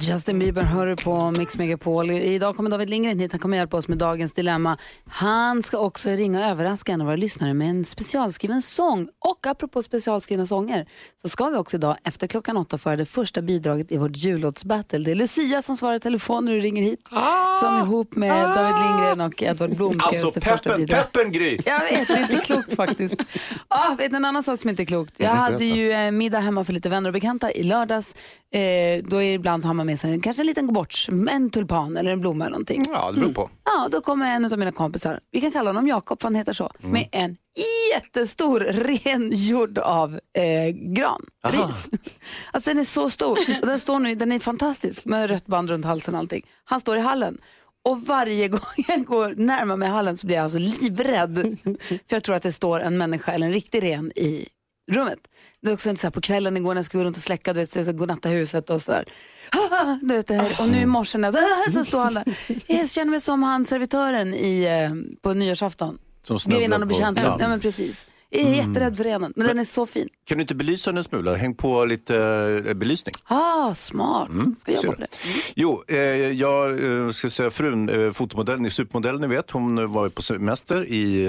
Justin Bieber hör du på Mix Megapol. Idag kommer David Lindgren hit. Han kommer hjälpa oss med dagens dilemma. Han ska också ringa och överraska en av våra lyssnare med en specialskriven sång. Och apropå specialskrivna sånger så ska vi också idag efter klockan åtta föra det första bidraget i vårt jullåtsbattle. Det är Lucia som svarar i telefon när du ringer hit. Som ihop med David Lindgren och Edward Blom ska Alltså det första peppen, bidraget. peppen Gry! Jag vet, det är inte klokt faktiskt. Ah, vet en annan sak som inte är klokt? Jag hade ju eh, middag hemma för lite vänner och bekanta i lördags. Eh, då är ibland har man med sig kanske en liten gåborts, en tulpan eller en blomma eller någonting. Ja, det beror på. Ja, då kommer en av mina kompisar, vi kan kalla honom Jakob, för han heter så, Mm. med en jättestor ren gjord av eh, gran, ris. Alltså den är så stor och den, står nu, den är fantastisk med rött band runt halsen och allting. Han står i hallen och varje gång jag går närmare mig hallen så blir jag alltså livrädd. För jag tror att det står en människa eller en riktig ren i rummet. Det är också inte så här på kvällen igår när jag skulle gå runt och släcka, du vet, så ska godnatta huset och sådär. Du vet, det här. Och nu i morse när jag, så står han där. Jag känner mig som han servitören i, eh, på nyårsafton. Som Grevinnan och betjänten. Ja. Ja. men precis. Jag är jätterädd för renen, men den är så fin. Kan du inte belysa den en smula? Häng på lite eh, belysning. Ah, smart. Ska jag ser jobba på du. det? Jo, eh, jag eh, ska säga frun, eh, fotomodellen, är supermodell ni vet. Hon var på semester i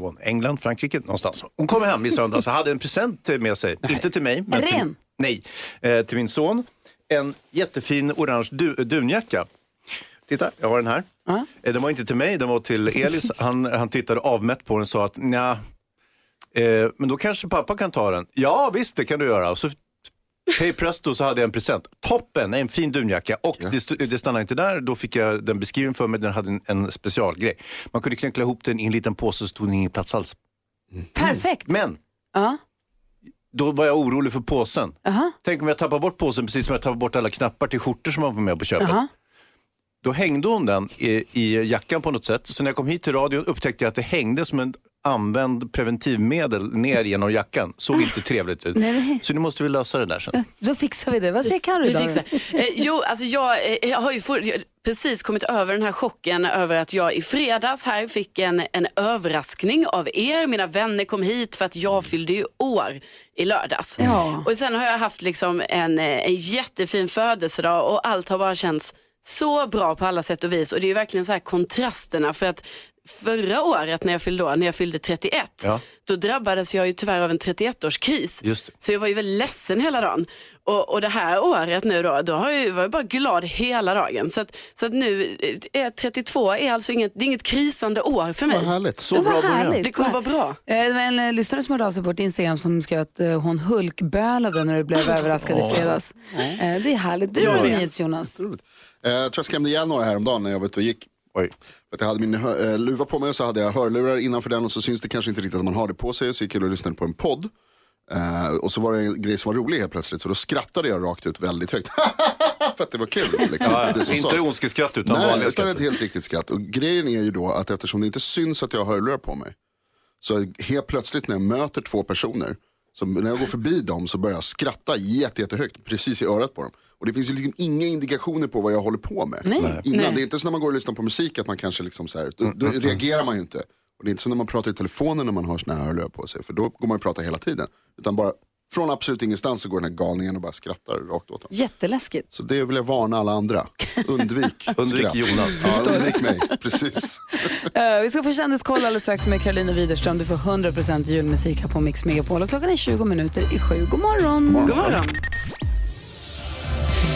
var hon? England, Frankrike, någonstans. Hon kom hem i söndags och hade en present med sig. Inte till mig. Men En till, nej, eh, till min son. En jättefin orange du, dunjacka. Titta, jag har den här. Eh, Den var inte till mig, den var till Elis. Han, han tittade avmätt på den och sa att nja, eh, men då kanske pappa kan ta den. Ja, visst det kan du göra. Och så Hej presto så hade jag en present. Toppen, en fin dunjacka. Och det, st- det stannade inte där, då fick jag den beskriven för mig. Den hade en, en specialgrej. Man kunde knyckla ihop den i en liten påse så stod den ingen plats alls. Perfekt. Men Ja. då var jag orolig för påsen. Aha. Tänk om jag tappar bort påsen precis som jag tappar bort alla knappar till skjortor som man får med på köpet. Aha. Då hängde hon den i, i jackan på något sätt. Så när jag kom hit till radion upptäckte jag att det hängde som en använd preventivmedel ner genom jackan. Såg inte trevligt ut. Nej. Så nu måste vi lösa det där sen. Då fixar vi det. Vad säger Carro idag? fixar. Eh, jo, alltså jag, eh, jag har ju for, jag, precis kommit över den här chocken över att jag i fredags här fick en, en överraskning av er. Mina vänner kom hit för att jag fyllde ju år i lördags. Ja. Och sen har jag haft liksom en, eh, en jättefin födelsedag och allt har bara känts så bra på alla sätt och vis. Och det är ju verkligen så här kontrasterna för att förra året när jag fyllde år, när jag fyllde 31, Ja. då drabbades jag ju tyvärr av en 31-årskris. Just det. Så jag var ju väldigt ledsen hela dagen. Och, och det här året nu då, då har jag, ju- var jag bara glad hela dagen. Så att, så att nu är 32 är alltså inget, det är inget krisande år för mig. Vad härligt. Så Vad bra härligt. Det kommer vara bra. Eh, Det var en eh, lyssnare som hörde av sig på vårt Instagram som skrev att eh, hon hulkbölade när du blev överraskad i fredags. Eh, Det är härligt. Du är med. nyhets Jonas. Eh, Jag tror jag skrämde ihjäl några häromdagen när jag var ute och gick. Oj. För att jag hade min hö- eh, luva på mig och så hade jag hörlurar innanför den och så syns det kanske inte riktigt att man har det på sig. Så gick jag och lyssnade på en podd. Eh, och så var det en grej som var rolig helt plötsligt så då skrattade jag rakt ut väldigt högt. för att det var kul. Liksom, Ja, det som inte ondskeskratt utan Nej, vanliga utan ett skratt. helt riktigt skratt. Och grejen är ju då att eftersom det inte syns att jag har hörlurar på mig. Så helt plötsligt när jag möter två personer. Så när jag går förbi dem så börjar jag skratta jätte, jättehögt precis i örat på dem. Och det finns ju liksom inga indikationer på vad jag håller på med. Innan, Det är inte som när man går och lyssnar på musik att man kanske liksom så här, då, då reagerar man ju inte. Och det är inte som när man pratar i telefonen när man har såna här hörlurar på sig. För då går man ju prata hela tiden. Utan bara från absolut ingenstans så går den här galningen och bara skrattar rakt åt dem. Jätteläskigt. Så det vill jag varna alla andra. Undvik Undvik skratt. Jonas. Ja, undvik mig. Precis. Eh, vi ska få kändiskoll alldeles strax med Karolina Widerström. Du får 100% julmusik här på Mix Megapol. Och klockan är 20 minuter i sju. God morgon. God morgon.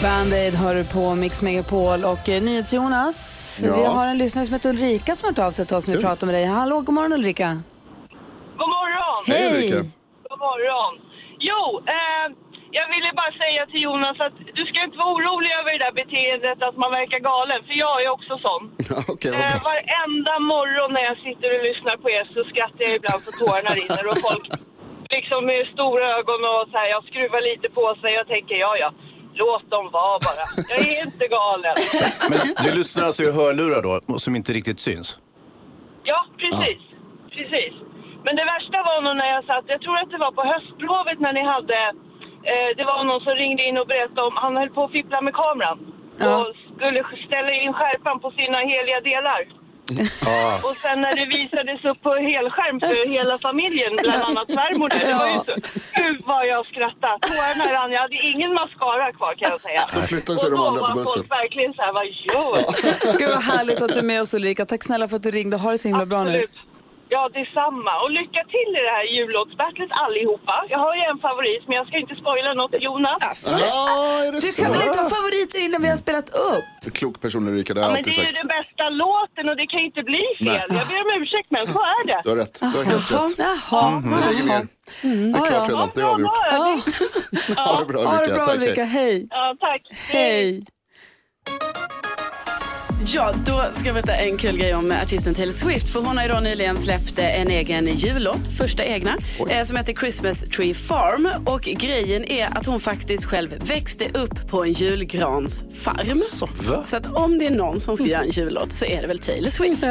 Band-Aid hör du på Mix Megapol. Och eh, NyhetsJonas, Ja. vi har en lyssnare som heter Ulrika som har hört av sig till oss som vi pratar med dig. Hallå, god morgon Ulrika. God morgon! Hej Ulrika. God morgon! Jo, eh, jag ville bara säga till Jonas att du ska inte vara orolig över det där beteendet att man verkar galen, för jag är också sån. Ja, vad Eh, varenda morgon när jag sitter och lyssnar på er så skrattar jag ibland så tårarna rinner och folk liksom med stora ögon och så här, jag skruvar lite på sig och tänker ja, ja, låt dem vara bara. Jag är inte galen. Men du lyssnar alltså i hörlurar då, som inte riktigt syns? Ja, precis. Precis. Men det värsta var nog när jag satt, jag tror att det var på höstlovet när ni hade, eh, det var någon som ringde in och berättade om, han höll på att fippla med kameran. Och skulle ställa in skärpan på sina heliga delar. Och sen när det visades upp på helskärm för hela familjen, bland annat svärmor det var ju så, gud vad jag skrattade. Tårarna rann, jag hade ingen mascara kvar kan jag säga. Då flyttar sig och de då andra på var bussen. folk verkligen så här, vad gör du? Gud vad härligt att du är med oss Ulrika. Tack snälla för att du ringde. Ha det så himla bra nu. Ja, detsamma. Och lycka till i det här jullåtsbattlet allihopa. Jag har ju en favorit, men jag ska inte spoila något. Jonas? Ja, är det Du så? kan väl inte ha favoriter innan vi har spelat upp? Klok person Ulrika, det har Ja, jag men det alltid är ju sagt. den bästa låten och det kan ju inte bli fel. Nej. Jag ber om ursäkt, men så är det. Du har rätt, du har helt Jaha, rätt. jaha. Vi lägger ner. Det är klart redan, det är avgjort. Ha det bra Ha det Ulrika, bra tack. Ulrika, hej. hej. Ja, tack. Hej. Ja, då ska jag berätta en kul grej om artisten Taylor Swift. För hon har ju då nyligen släppt eh, en egen jullåt, första egna, eh, som heter Christmas Tree Farm. Och grejen är att hon faktiskt själv växte upp på en julgransfarm. Så, så att om det är någon som ska göra en jullåt så är det väl Taylor Swift.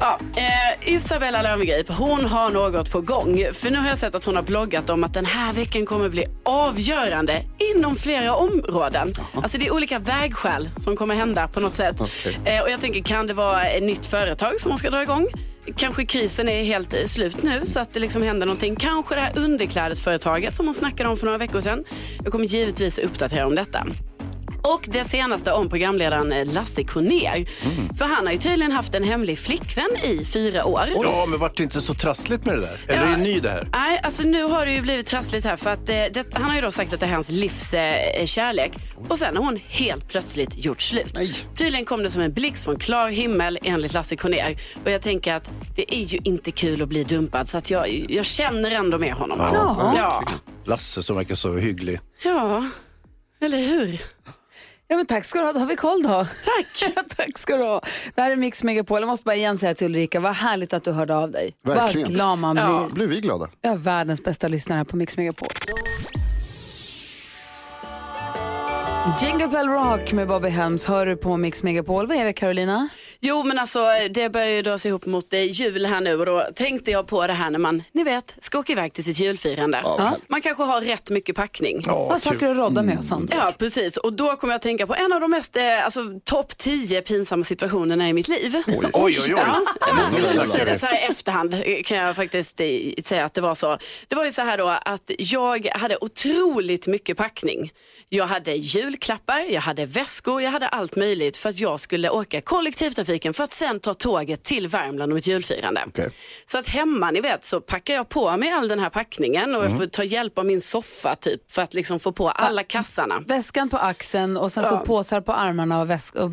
Ja, eh, Isabella Löwengrip, hon har något på gång. För nu har jag sett att hon har bloggat om att den här veckan kommer bli avgörande inom flera områden. Alltså det är olika vägskäl som kommer hända på något sätt. Eh, och jag tänker, kan det vara ett nytt företag som man ska dra igång? Kanske krisen är helt eh, slut nu så att det liksom händer någonting. Kanske det här underklädesföretaget som hon snackade om för några veckor sedan. Jag kommer givetvis uppdatera om detta. Och det senaste om programledaren Lasse Kronér. För han har ju tydligen haft en hemlig flickvän i fyra år. Ja, men vart det inte så trassligt med det där? Eller är det ny det här? Nej, alltså nu har det ju blivit trassligt här för att eh, det, han har ju då sagt att det är hans livs eh, kärlek och sen har hon helt plötsligt gjort slut. Tydligen kom det som en blixt från klar himmel enligt Lasse Kronér och jag tänker att det är ju inte kul att bli dumpad så att jag, jag känner ändå med honom. Ja. Ja. Lasse som verkar så hygglig. ja, eller hur? Ja, men tack ska du ha, då har vi koll då. Tack. tack ska du ha. Det här är Mix Megapol. Jag måste bara igen säga till Ulrika, vad härligt att du hörde av dig. Verkligen. Vad glad man blir. Ja. blir vi glada. Jag är världens bästa lyssnare här på Mix Megapol. Jingle Bell Rock med Bobby Helms hör du på Mix Megapol. Vad är det Carolina? Jo men alltså det börjar ju dra sig ihop mot eh, jul här nu och då tänkte jag på det här när man, ni vet, ska åka iväg till sitt julfirande. Ja. Man kanske har rätt mycket packning. Vad saker att rodda med och sånt. Ja, precis. Och då kommer jag att tänka på en av de mest, eh, alltså topp 10 pinsamma situationerna i mitt liv. Oj, oj, oj. Ja, men säga det så här i efterhand eh, kan jag faktiskt eh, säga att det var så. Det var ju så här då att jag hade otroligt mycket packning. Jag hade julklappar, jag hade väskor, jag hade allt möjligt för att jag skulle åka kollektivtrafiken för att sen ta tåget till Värmland om ett julfirande. Okej. Så att hemma, ni vet, så packar jag på mig all den här packningen och jag får ta hjälp av min soffa typ för att liksom få på alla kassarna. Väskan på axeln och sen så Ja. påsar på armarna och väsk... Och,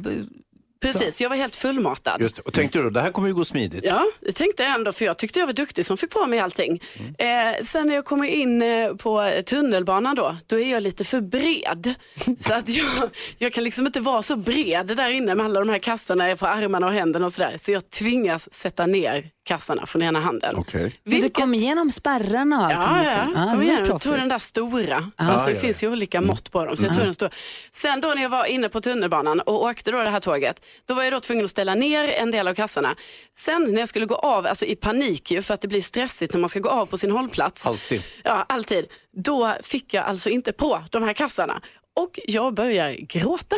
Precis, jag var helt fullmatad. Just det. Och tänkte du det här kommer ju gå smidigt. Ja, det tänkte jag ändå för jag tyckte jag var duktig som fick på mig allting. Eh, sen när jag kommer in eh, på tunnelbanan då, då är jag lite för bred. så att jag, jag kan liksom inte vara så bred där inne med alla de här kassarna på armarna och händerna och sådär. Så jag tvingas sätta ner kassarna från ena handen. Okej. Men du Vilket- kom igenom spärrarna och allting. Ja, liksom. ja. Ah, Kom är igen, jag tog den där stora. Alltså, det ja, finns ju olika mått på dem. Så jag tog den stora. Sen då när jag var inne på tunnelbanan och åkte då det här tåget, då var jag då tvungen att ställa ner en del av kassarna. Sen när jag skulle gå av, alltså i panik ju, för att det blir stressigt när man ska gå av på sin hållplats. Alltid. Ja, alltid. Då fick jag alltså inte på de här kassarna. Och jag börjar gråta.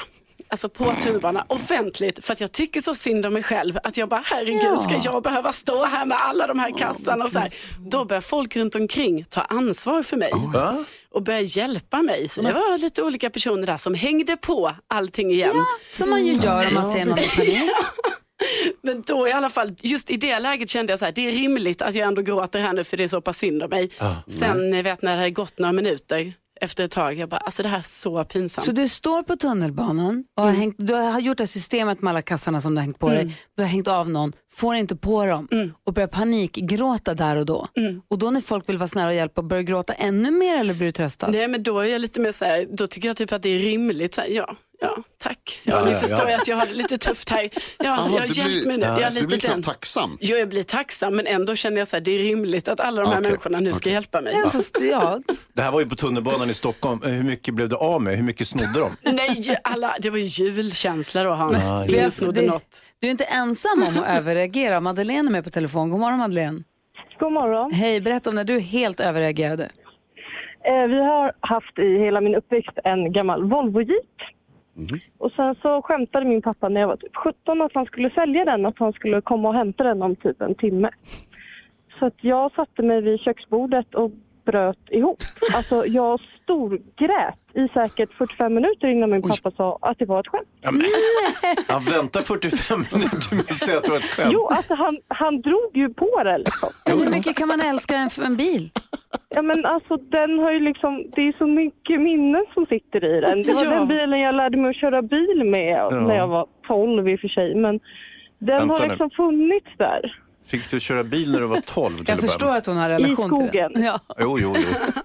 Alltså på tunnelbanan offentligt för att jag tycker så synd om mig själv att jag bara herregud Ja. ska jag behöva stå här med alla de här kassarna och så här. Då börjar folk runt omkring ta ansvar för mig Va? och börja hjälpa mig. Så det var lite olika personer där som hängde på allting igen. Som man ju gör om man ser någon i panik. Men då i alla fall, just i det läget kände jag så här, det är rimligt att jag ändå gråter här nu för det är så pass synd om mig. Sen, ni vet när det hade gått några minuter, efter ett tag. Jag bara, alltså det här är så pinsamt. Så du står på tunnelbanan och har, hängt, du har gjort det här systemet med alla kassarna som du har hängt på dig. Du har hängt av någon, får inte på dem och börjar panikgråta där och då. Och då när folk vill vara snälla och hjälpa, börjar du gråta ännu mer eller blir du tröstad? Nej men då är jag lite mer så här, då tycker jag typ att det är rimligt. Så här, ja, ja, tack. Ja, ni ja, förstår ja. att jag har det lite tufft här. Ja, Jaha, jag har du hjälpt blir- mig nu. Jag är Du lite blir den. tacksam. Jo, jag blir tacksam men ändå känner jag så här, det är rimligt att alla de här Okej, människorna nu ska okej. hjälpa mig. Ja, fast, ja. Det här var ju på tunnelbanan i Stockholm. Hur mycket blev det av med? Hur mycket snodde de? Nej, alla, det var ju julkänsla då Hans. Vi Ingen snodde det- något. Du är inte ensam om att överreagera. Madeleine är med på telefon. God morgon Madeleine. God morgon. Hej, berätta om när du helt överreagerade. Eh, vi har haft i hela min uppväxt en gammal Volvo Jeep. Och sen så skämtade min pappa när jag var typ 17 att han skulle sälja den, att han skulle komma och hämta den om typ en timme. Så att jag satte mig vid köksbordet och bröt ihop. Alltså jag storgrät i säkert 45 minuter innan min pappa sa att det var ett skämt. Ja, men, han väntar 45 minuter med att säga att det var ett skämt. Jo, alltså han, han drog ju på det liksom. Hur mycket kan man älska en, en bil? Ja men alltså den har ju liksom, det är så mycket minnen som sitter i den. Det var Ja. den bilen jag lärde mig att köra bil med Ja. när jag var 12 i och för sig. Men den Vänta har nu. liksom funnits där. Fick du köra bil när du var 12? till Jag förstår att hon har relation till skogen. det. Ja. Jo, jo, jo.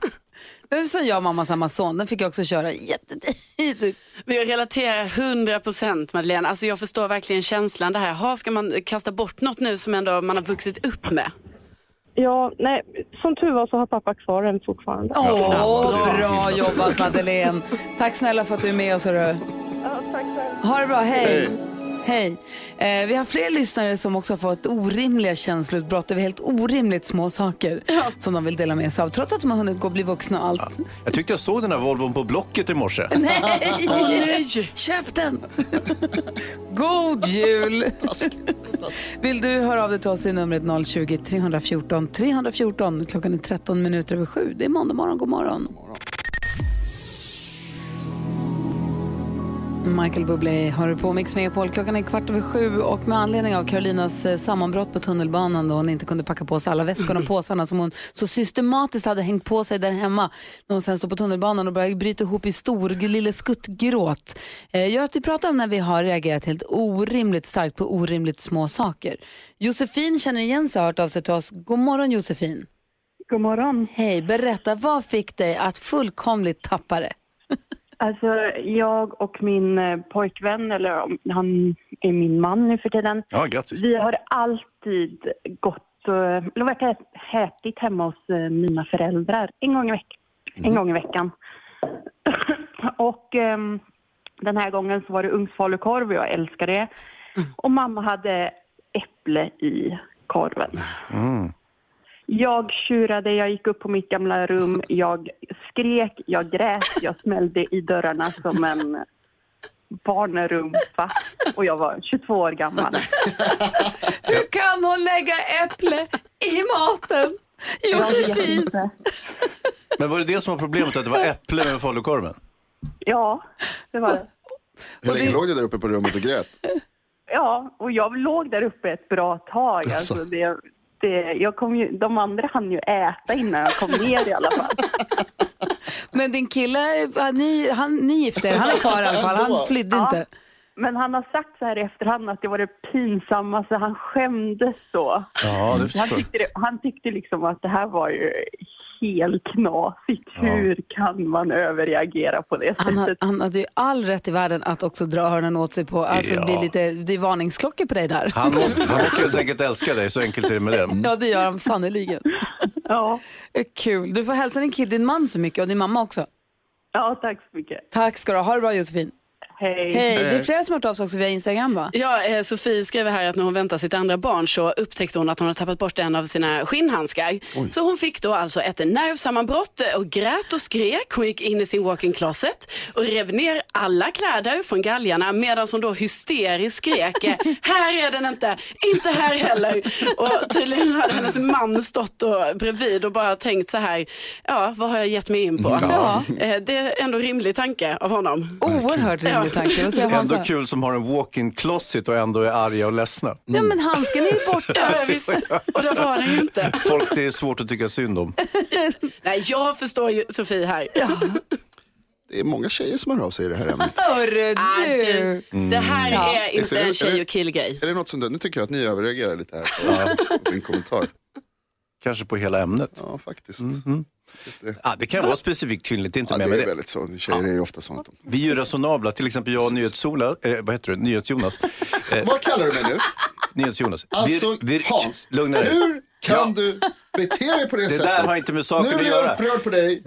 Det är som jag och mammas Amazon. Den fick jag också köra jättetidigt. Men jag relaterar 100% Madeleine. Alltså jag förstår verkligen känslan det här. Ha, ska man kasta bort något nu som ändå man har vuxit upp med? Ja, nej, som tur var så har pappa kvar den fortfarande. Åh, bra jobbat Madeleine. Tack snälla för att du är med oss. hörru. Ja, tack själv. Ha det bra, hej. Hej. Eh, vi har fler lyssnare som också har fått orimliga känsloutbrott över helt orimligt små saker som de vill dela med sig av, trots att de har hunnit gå och bli vuxna och allt. Jag tyckte jag såg den här Volvon på Blocket i morse. Nej! Köp den! God jul! Vill du höra av dig till oss i numret 020-314 314. Klockan är 13 minuter över sju. Det är måndag morgon. God morgon. Michael Bublé har du på Mix Megapol. Klockan är kvart över sju och med anledning av Carolinas eh, sammanbrott på tunnelbanan då hon inte kunde packa på sig alla väskorna och påsarna som hon så systematiskt hade hängt på sig där hemma när hon sen stod på tunnelbanan och började bryta ihop i stor lille skuttgråt. Eh, gör att vi pratar om när vi har reagerat helt orimligt starkt på orimligt små saker. Josefin känner igen sig och har hört av sig till oss. God morgon Josefin. God morgon. Hej, berätta vad fick dig att fullkomligt tappa det? Alltså, jag och min eh, pojkvän, eller han är min man nu för tiden, Ja, grattis. vi har alltid gått och eller varit ätit hemma hos eh, mina föräldrar en gång i, veck- en gång i veckan. och ehm, den här gången så var det ugnsfalukorv och jag älskar det. Och mamma hade äpple i korven. Jag tjurade, jag gick upp på mitt gamla rum, jag skrek, jag grät, jag smällde i dörrarna som en barnrumpa och jag var 22 år gammal. Hur kan hon lägga äpple i maten? Josefin! Men var det det som var problemet, att det var äpple med falukorven? Ja, det var det. Hur länge det- låg du där uppe på rummet och grät? Ja, och jag låg där uppe ett bra tag. Alltså Alltså. det, jag kom ju, de andra hann ju äta innan jag kom ner i alla fall. Men din kille, han- ni, han, ni gifte er, han är kvar i alla fall, han flydde Ja. inte. Men han har sagt så här i efterhand att det var det pinsammaste, han skämdes så. Ja, det Han tyckte, det, han tyckte liksom att det här var ju helt knasigt. Hur kan man överreagera på det Han, har, sättet? han hade ju all rätt i världen att också dra öronen åt sig på, alltså Ja. bli lite, det är varningsklockor på dig där. Han måste, han måste helt enkelt älska dig, så enkelt är det med det. Ja det gör han sannerligen. Ja. Eh, Kul. Du får hälsa din kille, din man så mycket och din mamma också. ja, tack så mycket. Tack ska du ha. Ha det bra Josefin. Hej. Hej. Det är flera som har hört av sig också via Instagram va? Ja, eh, Sofie skriver här att när hon väntar sitt andra barn så upptäckte hon att hon har tappat bort en av sina skinnhandskar. Så hon fick då alltså ett nervsammanbrott och grät och skrek. Hon gick in i sin walk-in closet och rev ner alla kläder från galgarna medan hon då hysteriskt skrek eh, här är den inte, inte här heller. Och tydligen hade hennes man stått och bredvid och bara tänkt så här, ja vad har jag gett mig in på? Ja. Eh, Det är ändå rimlig tanke av honom. Oerhört rimlig tanke. Vad säger Hansa? Ändå kul som har en walk-in closet och ändå är arga och ledsna. Ja, men handsken är ju borta. Ja. Och det var den ju inte. Folk det är svårt att tycka synd om. Nej, jag förstår ju Sofie här. Det är många tjejer som hör av sig i det här ämnet. Hörru Ah, du. du, det här Ja. är inte du- en tjej och killgrej. Är det något som du, nu tycker jag att ni överreagerar lite här på, på min kommentar. Kanske på hela ämnet. Ja, faktiskt. Ja, det kan vara specifikt kvinnligt, det inte Ja, med det är det. väldigt så. Tjejer är ju ofta sånt. Vi är ju resonabla, till exempel jag och NyhetsJonas, eh, vad heter det, NyhetsJonas. Eh, Vad kallar du mig nu? NyhetsJonas. Alltså, Vi- vi- Hans, Lugna hur kan Ja. du bete dig på det, Det sättet? där har inte med saken nu att är jag göra. upprörd på dig.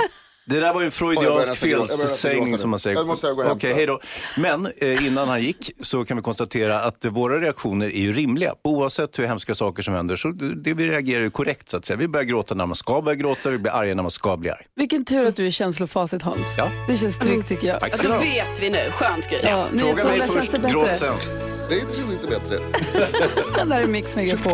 Det där var ju en freudiansk felsägning som man säger. Okej, så. hej då. Men eh, innan han gick så kan vi konstatera att eh, våra reaktioner är ju rimliga. Oavsett hur hemska saker som händer så det, det vi reagerar ju korrekt så att säga. Vi börjar gråta när man ska börja gråta, vi blir arga när man ska bli arg. Vilken tur att du är känslofacit Hans. Ja. Det känns tryggt tycker jag. Tack Ja, då ha. vet vi nu. Skönt Gry. Ja, Fråga mig först, det gråt bättre? sen. Det känns inte bättre. Den där är Mix Megapol.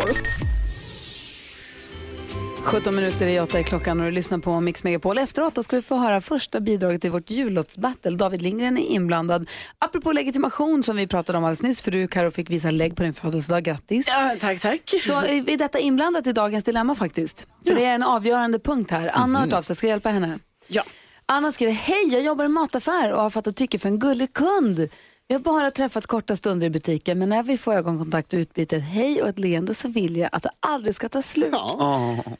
17 minuter i åtta är klockan och du lyssnar på Mix Megapol. Efter åtta ska vi få höra första bidraget till vårt jullåtsbattle. David Lindgren är inblandad. Apropå legitimation som vi pratade om alldeles nyss, för du Karo fick visa lägg på din födelsedag. Grattis! Ja, tack, tack. Så är detta inblandat i dagens dilemma faktiskt. För det är en avgörande punkt här. Anna har hört av sig, ska jag hjälpa henne? Ja. Anna skriver, hej jag jobbar i en mataffär och har fattat tycke för en gullig kund. Vi har bara träffat korta stunder i butiken men när vi får ögonkontakt och utbyter ett hej och ett leende så vill jag att det aldrig ska ta slut.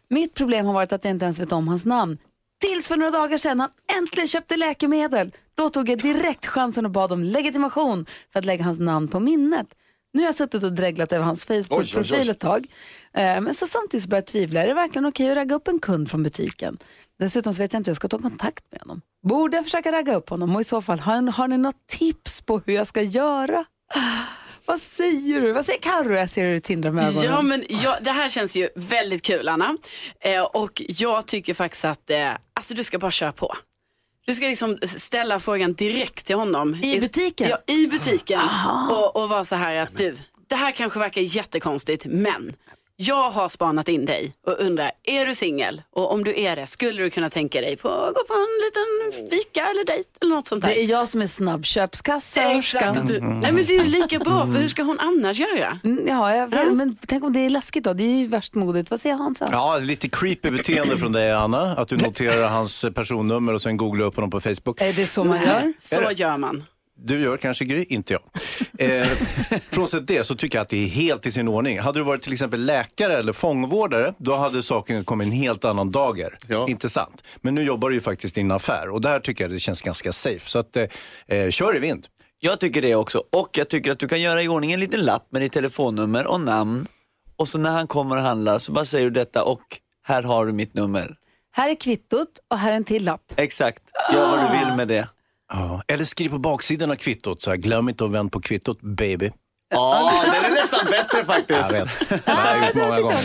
Mitt problem har varit att jag inte ens vet om hans namn. Tills för några dagar sedan han äntligen köpte läkemedel. Då tog jag direkt chansen och bad om legitimation för att lägga hans namn på minnet. Nu har jag suttit och dreglat över hans Facebook-profil ett tag. Eh, Men så samtidigt så börjar jag tvivla. Är det verkligen okej att ragga upp en kund från butiken? Dessutom så vet jag inte hur jag ska ta kontakt med honom. Borde jag försöka ragga upp honom? Och i så fall, har, har ni något tips på hur jag ska göra? Vad säger du? Vad säger Carro? Jag ser hur du tindrar med ögonen. Ja, men ja, det här känns ju väldigt kul Anna. Eh, och jag tycker faktiskt att eh, alltså, du ska bara köra på. Du ska liksom ställa frågan direkt till honom. I butiken? Ja, i butiken. Och, och vara så här att du, det här kanske verkar jättekonstigt men jag har spanat in dig och undrar, är du singel? Och om du är det, skulle du kunna tänka dig på att gå på en liten fika eller dejt eller något sånt där? Det är jag som är snabbköpskassörskan. Exakt. Nej men det är ju lika bra, för hur ska hon annars göra? Mm, Ja, jag vet, men tänk om det är läskigt då? Det är ju värst modigt. Vad säger Hansa? Ja, lite creepy beteende från dig Anna. Att du noterar hans personnummer och sen googlar upp honom på Facebook. Är det så man gör? Så gör man. Du gör kanske Gry, inte jag. Eh, frånsett det så tycker jag att det är helt i sin ordning. Hade du varit till exempel läkare eller fångvårdare, då hade saken kommit en helt annan dager. Ja. Inte sant? Men nu jobbar du ju faktiskt i en affär och där tycker jag det känns ganska safe. Så att, eh, eh, kör i vind. Jag tycker det också. Och jag tycker att du kan göra i ordning en liten lapp med ditt telefonnummer och namn. Och så när han kommer och handlar så bara säger du detta och här har du mitt nummer. Här är kvittot och här är en till lapp. Exakt, gör vad du vill med det. Ja. Eller skriv på baksidan av kvittot, så här, glöm inte att vända på kvittot baby. Ja, den är nästan bättre faktiskt. Jag vet, det har jag gjort många gånger.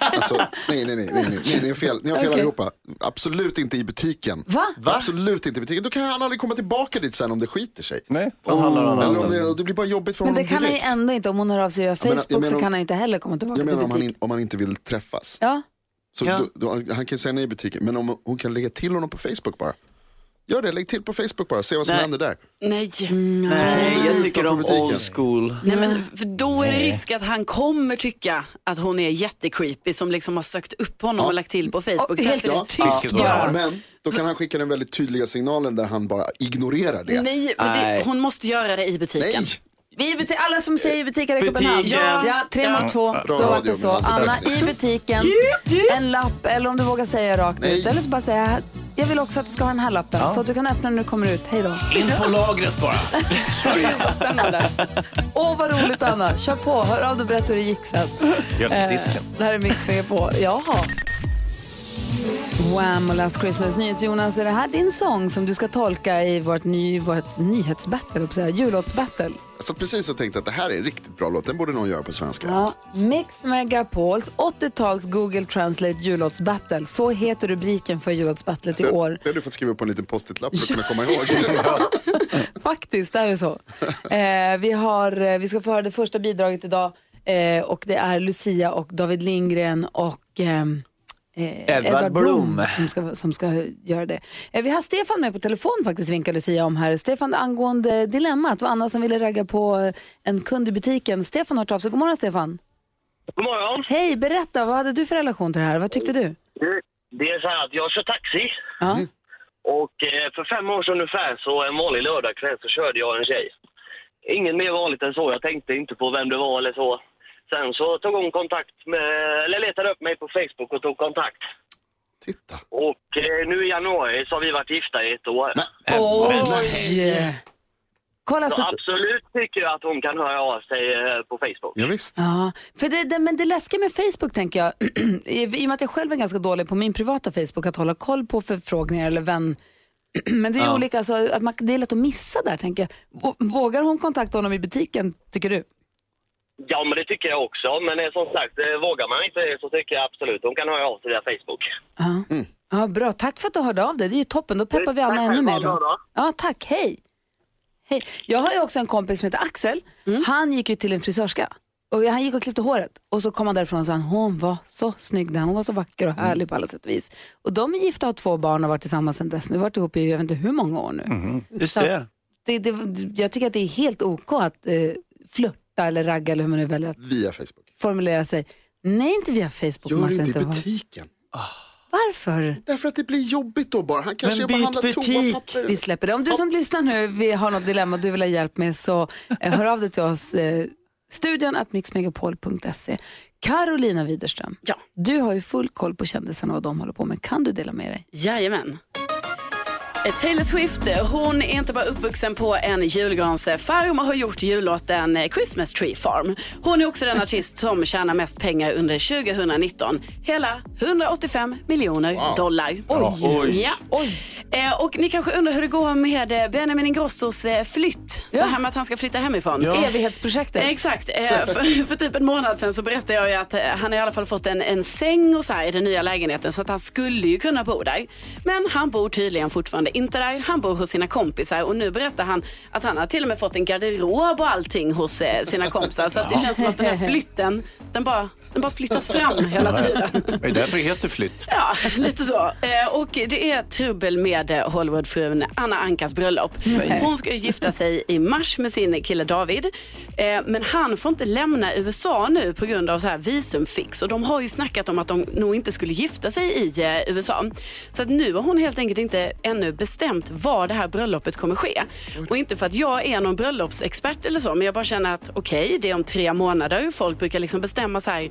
Alltså, nej, nej, nej, nej, nej, ni har fel, ni har fel Okej. allihopa. Absolut inte i butiken. Va? Absolut inte i butiken. Då kan han aldrig komma tillbaka dit sen om det skiter sig. Nej, han handlar någon Eller om annanstans. det, det blir bara jobbigt för Men honom det kan han ju direkt. ändå inte. Om hon hör av sig via menar- Facebook så menar- kan han inte heller komma tillbaka Jag till menar om han, butiken. in, om han inte vill träffas. Ja. Så Ja. då, då, han kan säga nej i butiken. Men om hon kan lägga till honom på Facebook bara. Gör det, lägg till på Facebook bara. Se vad som Nej. händer där. Nej. Nej, jag tycker om butiken. old school. Nej, men för då är det risk att han kommer tycka att hon är jättecreepy som liksom har sökt upp honom Ja. och lagt till på Facebook. Och helt Därför- tyst bara. Men då kan han skicka den väldigt tydliga signalen där han bara ignorerar det. Nej, men det, Nej. hon måste göra det i butiken. Nej. Vi i butik, alla som säger butiker räcker upp en hand. Butiken. Ja, ja, tre mot två. Då var det så. Anna, i butiken, en lapp eller om du vågar säga rakt Nej. ut. Eller så bara säga, jag vill också att du ska ha den här lappen. Så att du kan öppna den när du kommer ut. Hej då. In på lagret bara. Spännande. Åh, vad roligt Anna. Kör på. Hör av dig och berätta hur det gick sen. Mjölkdisken. Det här är Mix på. Jaha. Wham och Last Christmas. NyhetsJonas, är det här din sång som du ska tolka i vårt, ny, vårt nyhetsbattle, jullåtsbattle? Jag satt precis och tänkte att det här är en riktigt bra låt. Den borde någon göra på svenska. Ja, Mix Megapols 80-tals Google Translate jullåtsbattle. Så heter rubriken för jullåtsbattlet i år. Det har du fått skriva på en liten post-it-lapp för att kunna komma ihåg. Faktiskt, är det så. Eh, vi, har, eh, vi ska få höra det första bidraget idag eh, och det är Lucia och David Lindgren och ehm, eh, Edvard Blom. som, ska, som ska göra det. Eh, vi har Stefan med på telefon faktiskt, vinkade Lucia om här. Stefan, angående dilemmat, det var Anna som ville ragga på eh, en kund i butiken. Stefan har hört av sig. God morgon Stefan. God morgon. Hej, berätta, vad hade du för relation till det här? Vad tyckte du? Det är så här att jag kör taxi. Ja. Och eh, för fem år sedan ungefär, så en vanlig lördagkväll, så körde jag en tjej. Inget mer vanligt än så. Jag tänkte inte på vem det var eller så. Sen så tog hon kontakt med, eller letade upp mig på Facebook och tog kontakt. Titta. Och eh, nu i januari så har vi varit gifta i ett år. Oj! Kolla så så... absolut tycker jag att hon kan höra av sig eh, på Facebook. Ja, visst. Ja, för det, det, men det läskiga med Facebook tänker jag, i i och med att jag själv är ganska dålig på min privata Facebook att hålla koll på förfrågningar eller vän, men det är Ja. olika, alltså, att man, det är lätt att missa där tänker jag. Vå- Vågar hon kontakta honom i butiken, tycker du? Ja, men det tycker jag också. Men eh, som sagt, eh, vågar man inte så tycker jag absolut hon kan höra av sig via Facebook. Ja. ja, bra. Tack för att du hörde av dig. Det är ju toppen. Då peppar vi Tack Anna själv. ännu mer. Då. dag. Ja, tack. Hej. Hej. Jag har ju också en kompis som heter Axel. Han gick ju till en frisörska. Och han gick och klippte håret och så kom han därifrån och sa hon var så snygg där. Hon var så vacker och härlig på alla sätt och vis. Och de är gifta och har två barn och har varit tillsammans sedan dess. Nu har varit ihop i jag vet inte hur många år nu. Mhm. Du ser. Det, det, jag tycker att det är helt OK att eh, flörta eller ragga eller hur man nu väljer att Via Facebook. formulera sig. Nej, inte via Facebook. Gör måste inte i butiken. Varför? Därför att det blir jobbigt då bara. Han kanske Men bara byt handlar butik. toapapper. Vi släpper det. Om du som lyssnar nu vi har något dilemma du vill ha hjälp med så eh, hör av dig till oss. Eh, studion att mixmegapol.se. Carolina Widerström, ja. du har ju full koll på kändisarna och vad de håller på med. Kan du dela med dig? Jajamän. Taylor Swift, hon är inte bara uppvuxen på en julgransfarm och har gjort jullåten Christmas Tree Farm. Hon är också den artist som tjänar mest pengar under 2019. Hela 185 miljoner Wow. dollar. Ja, oj. Ja. Eh, Och ni kanske undrar hur det går med Benjamin Ingrossos eh, flytt. Det här med att han ska flytta hemifrån. Ja. Evighetsprojektet. Eh, Exakt. Eh, För, för typ en månad sedan så berättade jag ju att eh, han har i alla fall fått en, en säng och så här i den nya lägenheten så att han skulle ju kunna bo där. Men han bor tydligen fortfarande inte där. Han bor hos sina kompisar och nu berättar han att han har till och med fått en garderob och allting hos eh, sina kompisar. Så att det känns som att den här flytten, den bara, den bara flyttas fram hela tiden. Det är därför det heter flytt. Ja, lite så. Eh, Och det är trubbel med eh, Hollywoodfrun Anna Ankas bröllop. Hon ska ju gifta sig i mars med sin kille David. Eh, Men han får inte lämna USA nu på grund av så här visumfix. Och de har ju snackat om att de nog inte skulle gifta sig i USA. Så att nu har hon helt enkelt inte ännu bestämt var det här bröllopet kommer ske. Och inte för att jag är någon bröllopsexpert eller så, men jag bara känner att okej, det är om tre månader. Folk brukar liksom bestämma så här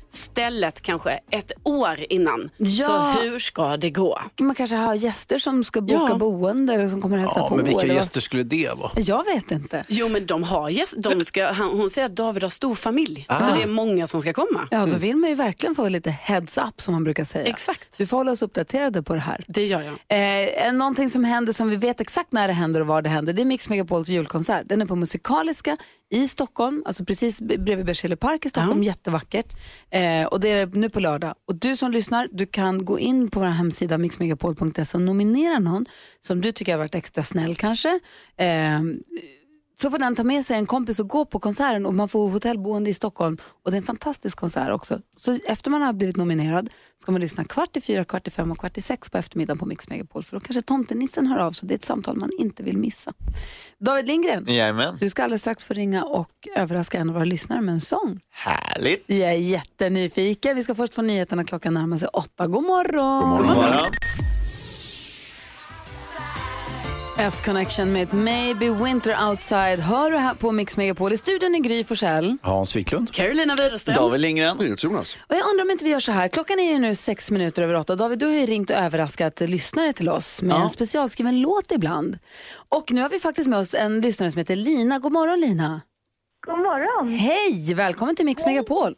stället kanske ett år innan. Ja. Så hur ska det gå? Man kanske har gäster som ska boka Ja. boende eller som kommer hälsa Ja, på. men vilka gäster skulle det vara? Jag vet inte. Jo men de har gäst, de ska, han, hon säger att David har stor familj. Ah. Så det är många som ska komma. Ja, då vill man ju verkligen få lite heads up som man brukar säga. Exakt. Du får hålla oss uppdaterade på det här. Det gör jag. Eh, någonting som händer som vi vet exakt när det händer och var det händer, det är Mix Megapols julkonsert. Den är på Musikaliska i Stockholm, alltså precis bredvid Berzelii park i Stockholm, jättevackert. Eh, Eh, och det är nu på lördag. Och du som lyssnar, du kan gå in på vår hemsida mixmegapol.se och nominera någon som du tycker har varit extra snäll kanske. Eh, så får den ta med sig en kompis och gå på konserten och man får hotellboende i Stockholm. Och det är en fantastisk konsert också. Så efter man har blivit nominerad ska man lyssna kvart i fyra, kvart i fem och kvart i sex på eftermiddagen på Mix Megapol. För då kanske tomtenissen hör av sig. Det är ett samtal man inte vill missa. David Lindgren, Jajamän. du ska alldeles strax få ringa och överraska en av våra lyssnare med en sång. Härligt. Jag är jättenyfiken. Vi ska först få nyheterna klockan närmar sig åtta. God morgon! God morgon. S-Connection med ett Maybe Winter Outside. Hör du här på Mix Megapol. I studion är Gry Forssell. Hans Wiklund. Carolina Widerström. David Lindgren. Jonas. Och jag undrar om inte vi gör så här. Klockan är ju nu sex minuter över åtta. David, du har ju ringt och överraskat lyssnare till oss med Ja. en specialskriven låt ibland. Och nu har vi faktiskt med oss en lyssnare som heter Lina. God morgon Lina. God morgon. Hej, välkommen till Mix Megapol.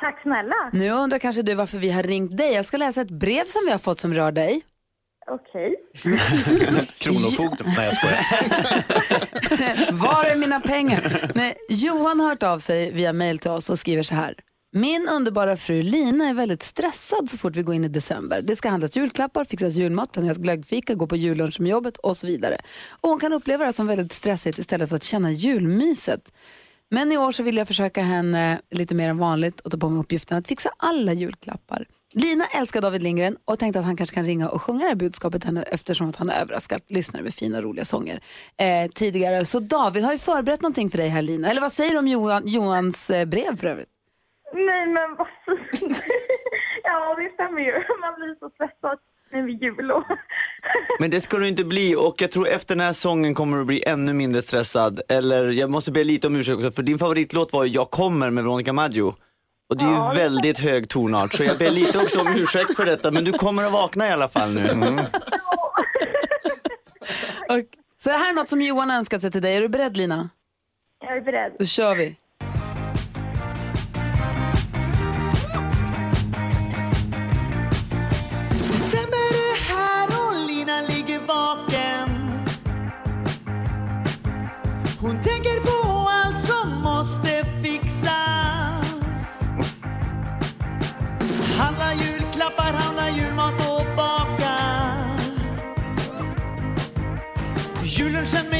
Tack snälla. Nu undrar kanske du varför vi har ringt dig. Jag ska läsa ett brev som vi har fått som rör dig. Okej. Kronofogden. Nej, jag skojar. Var är mina pengar? Nej, Johan har hört av sig via mail till oss och skriver så här. Min underbara fru Lina är väldigt stressad så fort vi går in i december. Det ska handlas julklappar, fixas julmat, planeras glöggfika, gå på jullunch med jobbet och så vidare. Och hon kan uppleva det som väldigt stressigt istället för att känna julmyset. Men i år så vill jag försöka henne lite mer än vanligt och ta på mig uppgiften att fixa alla julklappar. Lina älskar David Lindgren och tänkte att han kanske kan ringa och sjunga det här budskapet henne eftersom att han har överraskat lyssnare med fina roliga sånger eh, tidigare. Så David har ju förberett någonting för dig här Lina. Eller vad säger du om Johan, Johans eh, brev för övrigt? Nej men vad fint. ja det stämmer ju. Man blir så stressad när vi jul och... Men det ska du inte bli och jag tror efter den här sången kommer du bli ännu mindre stressad. Eller jag måste be lite om ursäkt också för din favoritlåt var ju Jag kommer med Veronica Maggio. Och det är ju Ja, väldigt hög tonart så jag ber lite också om ursäkt för detta men du kommer att vakna i alla fall nu. Mm. Och, så det här är något som Johan önskat sig till dig. Är du beredd Lina? Jag är beredd. Då kör vi.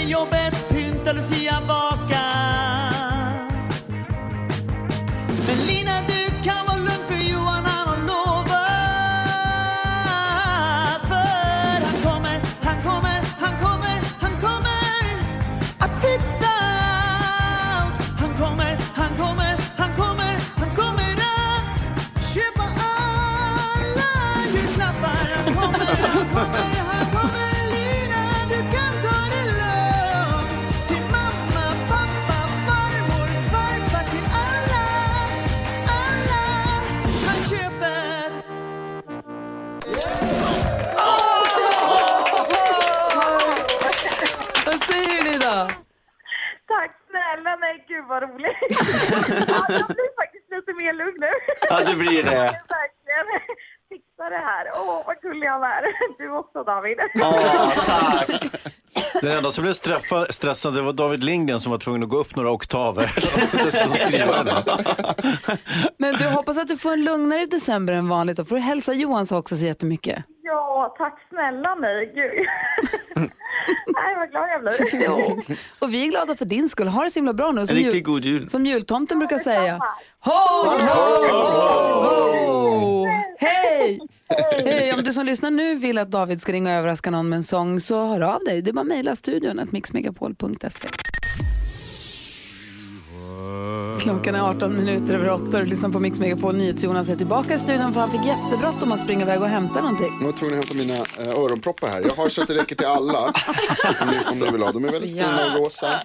Jobbet, pynta Lucia vak blir det. Jag fixa det här. Åh, vad gullig han är. Du också David. Den enda som blev stressad det var David Lindgren som var tvungen att gå upp några oktaver. Men du hoppas att du får en lugnare december än vanligt och får du hälsa Johan så också så jättemycket. Ja, tack snälla nej. Gud. nej, vad glad jag blir. Jo. Och vi är glada för din skull. Ha det så himla bra nu. En Som, riktigt jul, god jul. som jultomten brukar säga. Ho, ho, ho, ho! Hej! Hej! Om du som lyssnar nu vill att David ska ringa och överraska någon med en sång så hör av dig. Det är bara att mejla studion att mixmegapol.se. Klockan är 18 minuter över 8 och du lyssnar på Mix Megapol. NyhetsJonas är tillbaka i studion för han fick jättebråttom att springa iväg och hämta någonting. Jag var tvungen att hämta mina eh, öronproppar här. Jag har så att det räcker till alla. Om ni vill ha. De är väldigt fina och rosa.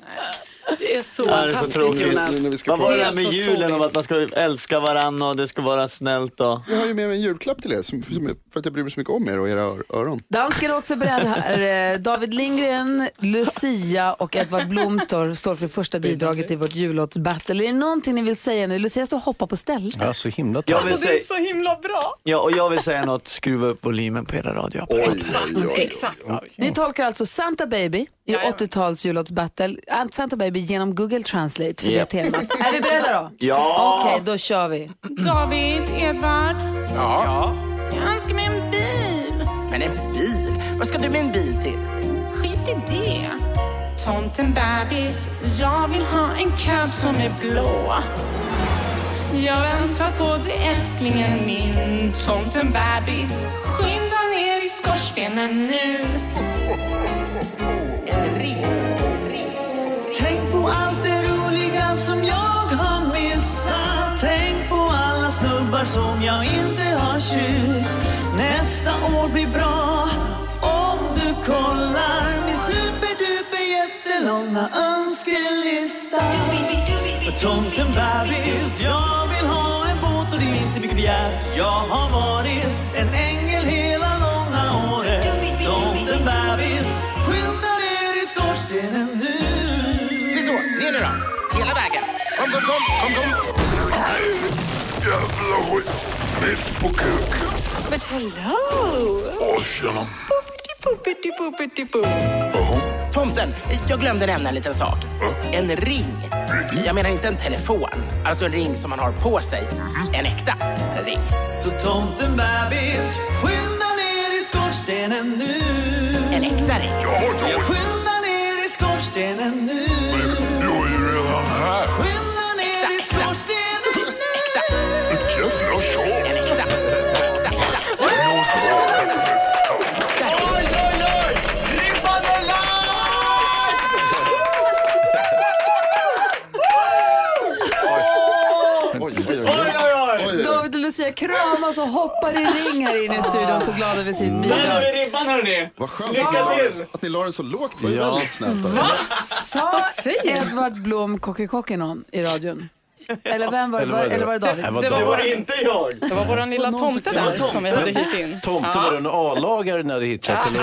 Det är så Ja, det är så taskigt. Jonas. Nu när vi ska Vad var det där med julen och att man ska älska varandra och det ska vara snällt och... Jag har ju med mig en julklapp till er som, som, för att jag bryr mig så mycket om er och era ör- öron. Dansk är också beredd här. Eh, David Lindgren, Lucia och Edvard Blom står, står för första bidraget i vårt jullåtsbattle. Är det någonting ni vill säga nu? Lucia står och hoppar på stället. Ja, så himla Jag taskigt. vill säga, så himla bra. ja, och jag vill säga något, skruva upp volymen på era radioapparater. Exakt. Ni tolkar alltså Santa Baby i 80-tals jullåtsbattle. Santa Baby genom Google Translate för Japp. det temat. Är vi beredda då? Ja! Okej, då kör vi. David, Edvard, Ja. jag önskar mig en bil. Men en bil? Vad ska du med en bil till? Skit i det. Tomten bebis, jag vill ha en cab som är blå. Jag väntar på dig älsklingen min. Tomten bebis, skynda ner i skorstenen nu. Tänk på allt det roliga som jag har missat. Tänk på alla snubbar som jag inte har kysst. Nästa år blir bra. Om du kollar min superduper jättelånga önskelista. Tomten bebis, jag vill ha en båt och det är inte mycket begärt. Jag har varit en ängel. Nu då. Hela vägen. Kom, kom, kom, kom, kom. Jävla skit. Mitt på kuken. But hello! Åh, tjena. Tomten, jag glömde nämna en liten sak. En ring. Jag menar inte en telefon. Alltså en ring som man har på sig. En äkta ring. Så tomten bebis, skynda ner i skorstenen nu En äkta ring. Skynda ner och hoppar i ring här inne i studion så glada över sitt bidrag. ribban hörni! Vad skönt Lycka att ni la- att ni la den så lågt. Det var ju Ja. väldigt snällt. av er. Va? Sa Edvard Blom Kockikocky någon i radion? Eller vem var, Eller var, var det- eller var det David? Nej, Det var, David. vår, Inte jag! det var vår lilla tomte där som vi hade hyrt in. Tomte var det en A-lagare när det hittat? Eller?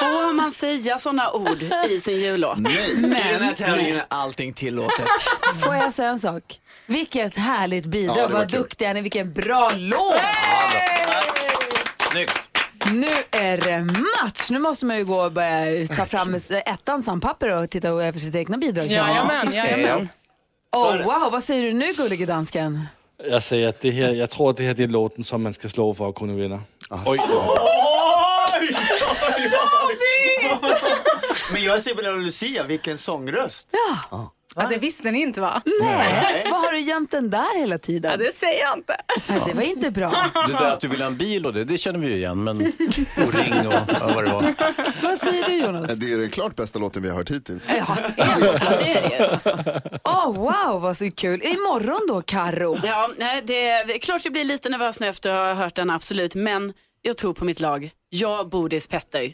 Får man säga sådana ord i sin jullåt? I den här Men, tävlingen är allting tillåtet. får jag säga en sak? Vilket härligt bidrag, Ja, det var vad duktiga ni vilken bra låt! Snyggt! Nu är det match! Nu måste man ju gå och börja ta fram ettan sandpapper och titta över sitt egna bidrag. Jajamän, jajamän. Oh, wow, vad säger du nu gullige dansken? Jag säger att det här, jag tror att det här det är låten som man ska slå för att kunna vinna. Oj! Men jag säger väl Lucia, vilken sångröst. Ja. Ja, det visste ni inte va? Nej, vad har du gömt den där hela tiden? Ja, det säger jag inte. Nej, det var inte bra. Det där att du vill ha en bil och det, det känner vi ju igen. Men, och ring och ja, vad det var. Vad säger du Jonas? Det är den klart bästa låten vi har hört hittills. Ja, helt klart, det är det ju. Åh, wow, vad så kul. Imorgon då, Karo. Ja, nej, det är klart jag blir lite nervös nu efter att ha hört den, absolut. Men jag tror på mitt lag. Jag, Bodis, Petter.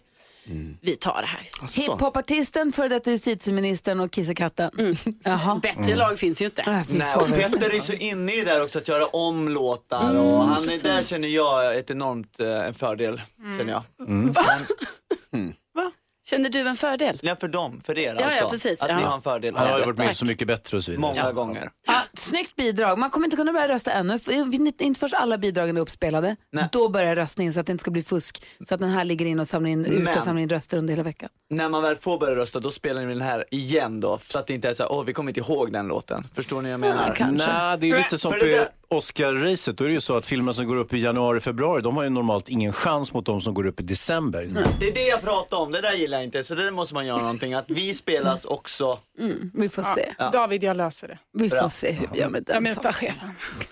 Vi tar det här. Hiphopartisten, före detta justitieministern och kissekatten. Jaha. Bättre lag finns ju inte. Äh, Nej, och. Petter är så inne i det där också att göra om låtar och han är, där känner jag ett enormt eh, en fördel. Känner jag. Känner du en fördel? Ja, för dem, för er ja, alltså. precis. Att Ja. ni har en fördel. Han har varit med Så mycket bättre och så vidare. Många gånger. Ja, snyggt bidrag. Man kommer inte kunna börja rösta ännu. Inte först alla bidragen är uppspelade. Nej. Då börjar röstningen så att det inte ska bli fusk. Så att den här ligger in och samlar in, ut och samlar in röster under hela veckan. När man väl får börja rösta, då spelar ni den här igen då. Så att det inte är så här, åh vi kommer inte ihåg den låten. Förstår ni vad jag menar? Nej, det är lite som på Oscar-racet. Då är det ju så att filmer som går upp i januari, februari, de har ju normalt ingen chans mot de som går upp i december. Det är det jag pratar om, det där gillar jag inte. Så det måste man göra någonting. Att vi spelas också. Mm, vi får se. Ja. David, jag löser det. Vi får Bra. se hur vi gör med Jag den möter saken.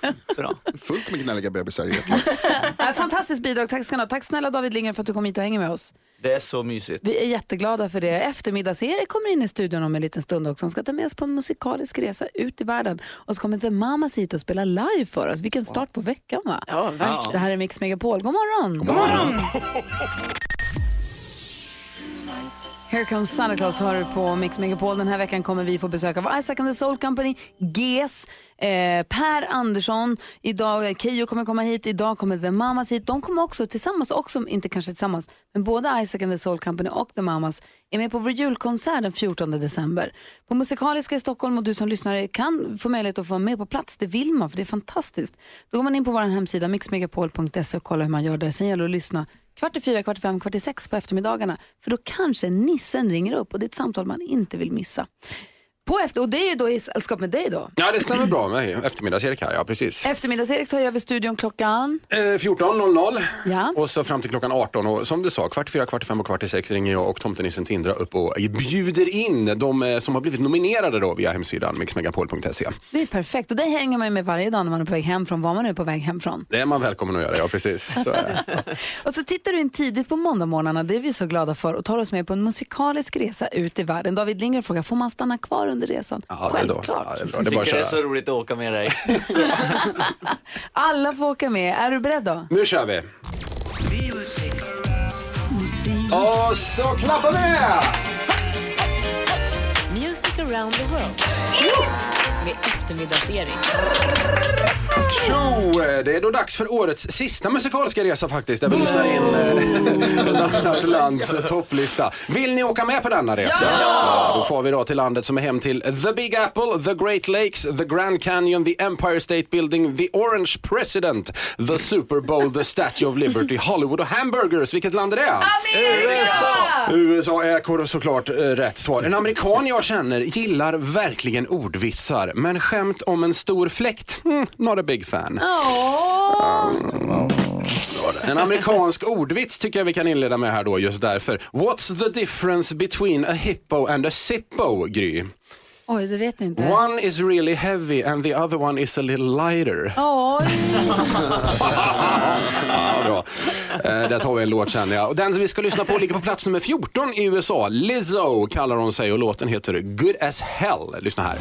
chefen. Bra. Fullt med gnälliga bebisar i ett Fantastiskt bidrag. Tack ska ni ha. Tack snälla David Lindgren för att du kom hit och hänger med oss. Det är så mysigt. Vi är jätteglada för det. Eftermiddags-Erik kommer in i studion om en liten stund också. Han ska ta med oss på en musikalisk resa ut i världen. Och så kommer The Mamas hit och spela live för oss. Vilken start på veckan va? Ja, verkligen. Det här är Mix Megapol. God morgon! God morgon. Here comes Santa Claus hör du på Mix Megapol. Den här veckan kommer vi få besök av Isaac and the Soul Company, GES, eh, Per Andersson, idag, Keyyo kommer komma hit, idag kommer The Mamas hit. De kommer också tillsammans, också, inte kanske tillsammans, men både Isaac and the Soul Company och The Mamas är med på vår julkonsert den 14 december. På Musikaliska i Stockholm och du som lyssnar kan få möjlighet att få vara med på plats. Det vill man för det är fantastiskt. Då går man in på vår hemsida mixmegapol.se och kollar hur man gör där. Sen gäller det att lyssna kvart i fyra, kvart i fem, kvart i sex på eftermiddagarna. För då kanske nissen ringer upp och det är ett samtal man inte vill missa. På efter, och det är ju då i sällskap med dig då. Ja, det stämmer bra med eftermiddags-Erik här, ja precis. Eftermiddags-Erik tar över studion klockan. Eh, 14.00 Ja. och så fram till klockan 18 och som du sa, kvart fyra, kvart fem och kvart i sex ringer jag och tomtenissen Tindra upp och bjuder in de eh, som har blivit nominerade då via hemsidan mixmegapol.se. Det är perfekt och det hänger man ju med varje dag när man är på väg hem från var man är på väg hem från. Det är man välkommen att göra, ja precis. Så är det. Och så tittar du in tidigt på måndagmorgnarna, det är vi så glada för och tar oss med på en musikalisk resa ut i världen. David Lindgren frågar, får man stanna kvar under resan? Ja, det. Självklart. Ja, det är bra. Det är bara att tycker det är så roligt att åka med dig. Alla får åka med. Är du beredd då? Nu kör vi! Och så klappar vi! Music around the world. Med eftermiddags-Erik. Tjo! Det är då dags för årets sista musikaliska resa faktiskt, där vi lyssnar in eh, ett annat lands topplista. Vill ni åka med på denna resa? Ja! Då får vi då till landet som är hem till The Big Apple, The Great Lakes, The Grand Canyon, The Empire State Building, The Orange President, The Super Bowl, The Statue of Liberty, Hollywood och Hamburgers. Vilket land är det? USA! USA är såklart eh, rätt svar. En amerikan jag känner gillar verkligen ordvitsar, men skämt om en stor fläkt, mm, not a big fan. En amerikansk ordvits tycker jag vi kan inleda med här då just därför. What's the difference between a hippo and a zippo, Gry? Oj, det vet jag inte. One is really heavy and the other one is a little lighter. Oj! Ja, bra. Eh, där tar vi en låt jag. Och den som vi ska lyssna på ligger på plats nummer 14 i USA. Lizzo kallar hon sig och låten heter Good as hell. Lyssna här.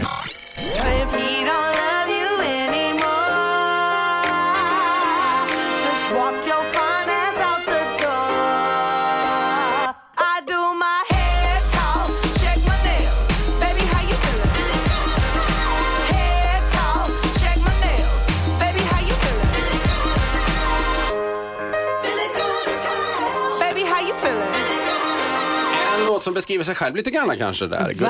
Som beskriver sig själv lite grann kanske där. Verkligen.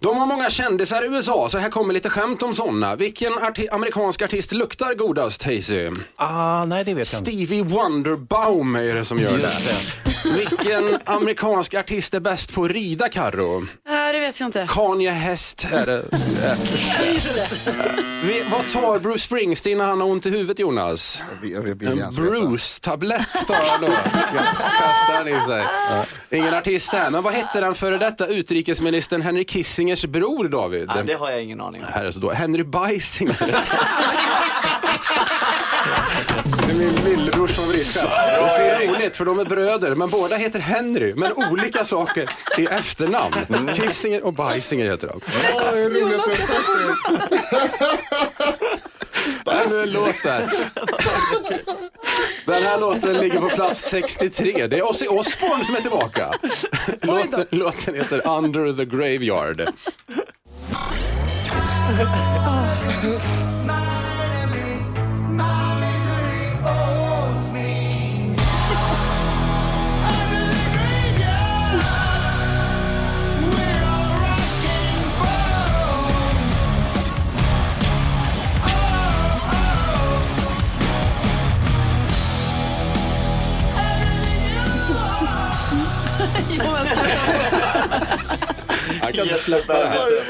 De har många kändisar i USA, så här kommer lite skämt om sådana. Vilken arti- amerikansk artist luktar godast, Hazy? Ah, nej, det vet jag inte. Stevie Wonderbaum är det som gör Just det. Vilken amerikansk artist är bäst på att rida, Karo? Ja, det vet jag inte. Kanye Häst är det. Vi, vad tar Bruce Springsteen när han har ont i huvudet, Jonas? En Bruce-tablett tar han då. Kastar han i sig. Ingen artist här, men vad hette den före detta utrikesministern Henry Kissingers bror, David? Ja, det har jag ingen aning om. Här är så då. Henry Beisinger. Det är min lillebrors favoritskämt. Det är så roligt för de är bröder men båda heter Henry men olika saker i efternamn. Kissinger och Beisinger heter de. det är det roligaste jag har sagt. Ännu en låt där. Den här låten ligger på plats 63. Det är Ozzy Osbourne som är tillbaka. Låten, låten heter Under the Graveyard. Han kan inte släppa det här.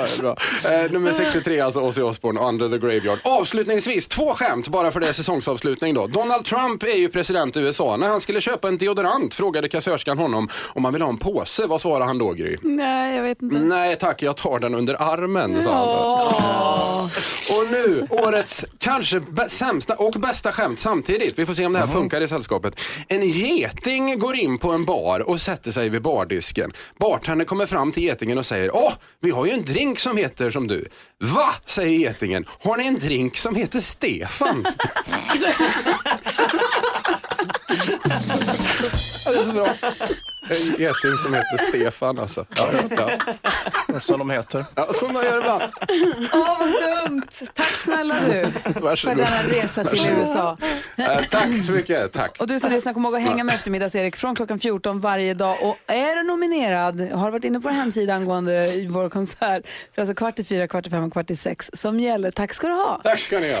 Ja, bra. Eh, nummer 63, alltså Ozzy Osbourne, Under the Graveyard. Avslutningsvis, två skämt bara för det är säsongsavslutning då. Donald Trump är ju president i USA. När han skulle köpa en deodorant frågade kassörskan honom om han ville ha en påse. Vad svarade han då, Gry? Nej, jag vet inte. Nej tack, jag tar den under armen, sa han då. Och nu, årets kanske bä- sämsta och bästa skämt samtidigt. Vi får se om det här funkar i sällskapet. En geting går in på en bar och sätter sig vid bardisken. Bartendern kommer fram till getingen och säger Åh, vi har ju en drink som heter som du. Va? säger getingen. Har ni en drink som heter Stefan? Det är så bra. En geting som heter Stefan alltså. Ja, ja. Som de heter. Ja, som de gör ibland. Åh, vad dumt. Tack snälla du för Varsågod. denna resa till Varsågod. USA. Eh, tack så mycket. Tack. Och du som lyssnar, kom ihåg att hänga med eftermiddags-Erik från klockan 14 varje dag. Och är du nominerad, har varit inne på vår hemsida angående vår konsert, så är det alltså kvart i fyra, kvart i fem och kvart i sex som gäller. Tack ska du ha. Tack ska ni ha.